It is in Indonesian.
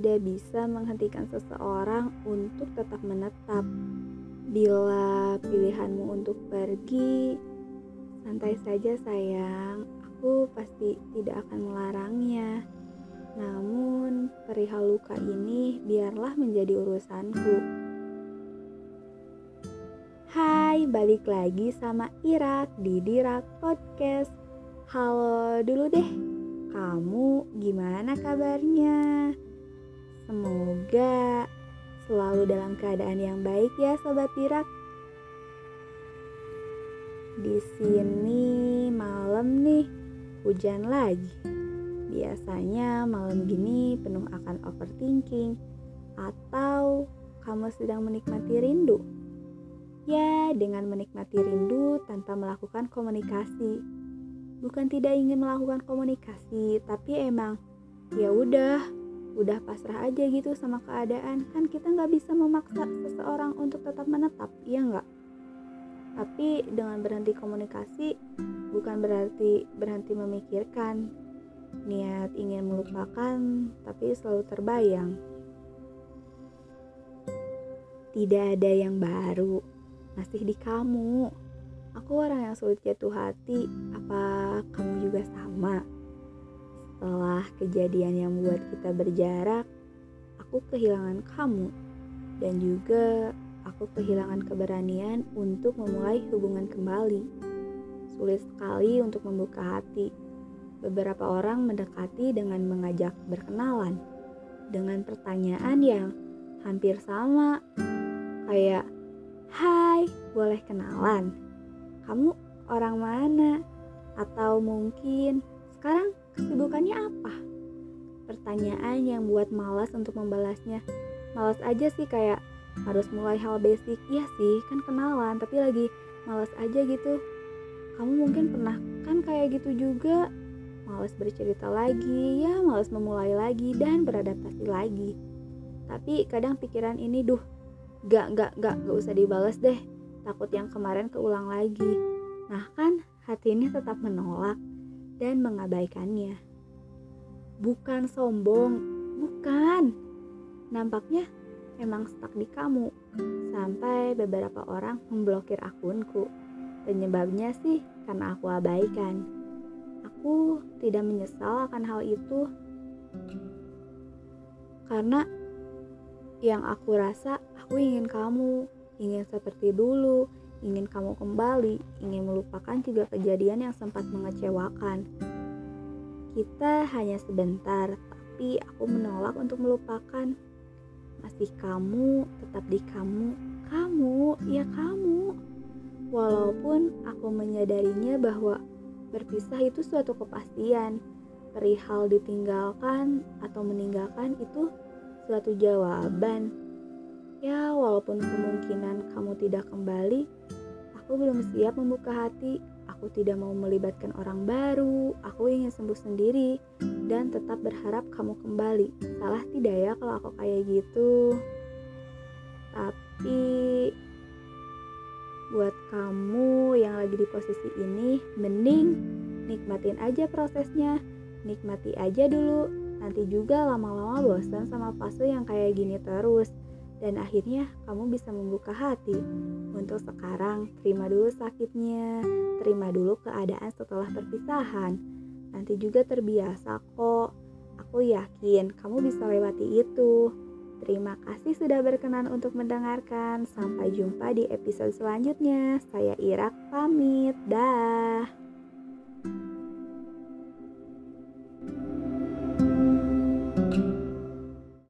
tidak bisa menghentikan seseorang untuk tetap menetap. Bila pilihanmu untuk pergi, santai saja sayang. Aku pasti tidak akan melarangnya. Namun, perihal luka ini biarlah menjadi urusanku. Hai, balik lagi sama Irak di Dirak Podcast. Halo dulu deh, kamu gimana kabarnya? Semoga selalu dalam keadaan yang baik ya sobat Irak. Di sini malam nih hujan lagi. Biasanya malam gini penuh akan overthinking atau kamu sedang menikmati rindu. Ya, dengan menikmati rindu tanpa melakukan komunikasi. Bukan tidak ingin melakukan komunikasi, tapi emang ya udah udah pasrah aja gitu sama keadaan. Kan kita nggak bisa memaksa seseorang untuk tetap menetap iya nggak? Tapi dengan berhenti komunikasi bukan berarti berhenti memikirkan niat ingin melupakan tapi selalu terbayang. Tidak ada yang baru masih di kamu. Aku orang yang sulit jatuh hati apa kamu juga sama setelah kejadian yang membuat kita berjarak, aku kehilangan kamu dan juga aku kehilangan keberanian untuk memulai hubungan kembali. Sulit sekali untuk membuka hati. Beberapa orang mendekati dengan mengajak berkenalan dengan pertanyaan yang hampir sama, kayak "Hai, boleh kenalan? Kamu orang mana?" Atau mungkin sekarang kesibukannya apa? Pertanyaan yang buat malas untuk membalasnya. Malas aja sih kayak harus mulai hal basic. Iya sih, kan kenalan, tapi lagi malas aja gitu. Kamu mungkin pernah kan kayak gitu juga. Malas bercerita lagi, ya malas memulai lagi dan beradaptasi lagi. Tapi kadang pikiran ini duh, gak, gak, gak, gak usah dibalas deh. Takut yang kemarin keulang lagi. Nah kan, hati ini tetap menolak dan mengabaikannya. Bukan sombong, bukan. Nampaknya emang stuck di kamu. Sampai beberapa orang memblokir akunku. Penyebabnya sih karena aku abaikan. Aku tidak menyesal akan hal itu. Karena yang aku rasa aku ingin kamu, ingin seperti dulu, ingin kamu kembali, ingin melupakan juga kejadian yang sempat mengecewakan. Kita hanya sebentar, tapi aku menolak untuk melupakan. Masih kamu, tetap di kamu, kamu, ya kamu. Walaupun aku menyadarinya bahwa berpisah itu suatu kepastian, perihal ditinggalkan atau meninggalkan itu suatu jawaban Ya, walaupun kemungkinan kamu tidak kembali, aku belum siap membuka hati. Aku tidak mau melibatkan orang baru. Aku ingin sembuh sendiri dan tetap berharap kamu kembali. Salah tidak ya kalau aku kayak gitu? Tapi buat kamu yang lagi di posisi ini, mending nikmatin aja prosesnya. Nikmati aja dulu. Nanti juga lama-lama bosan sama fase yang kayak gini terus dan akhirnya kamu bisa membuka hati. Untuk sekarang, terima dulu sakitnya, terima dulu keadaan setelah perpisahan. Nanti juga terbiasa kok. Aku yakin kamu bisa lewati itu. Terima kasih sudah berkenan untuk mendengarkan. Sampai jumpa di episode selanjutnya. Saya Irak pamit. Dah.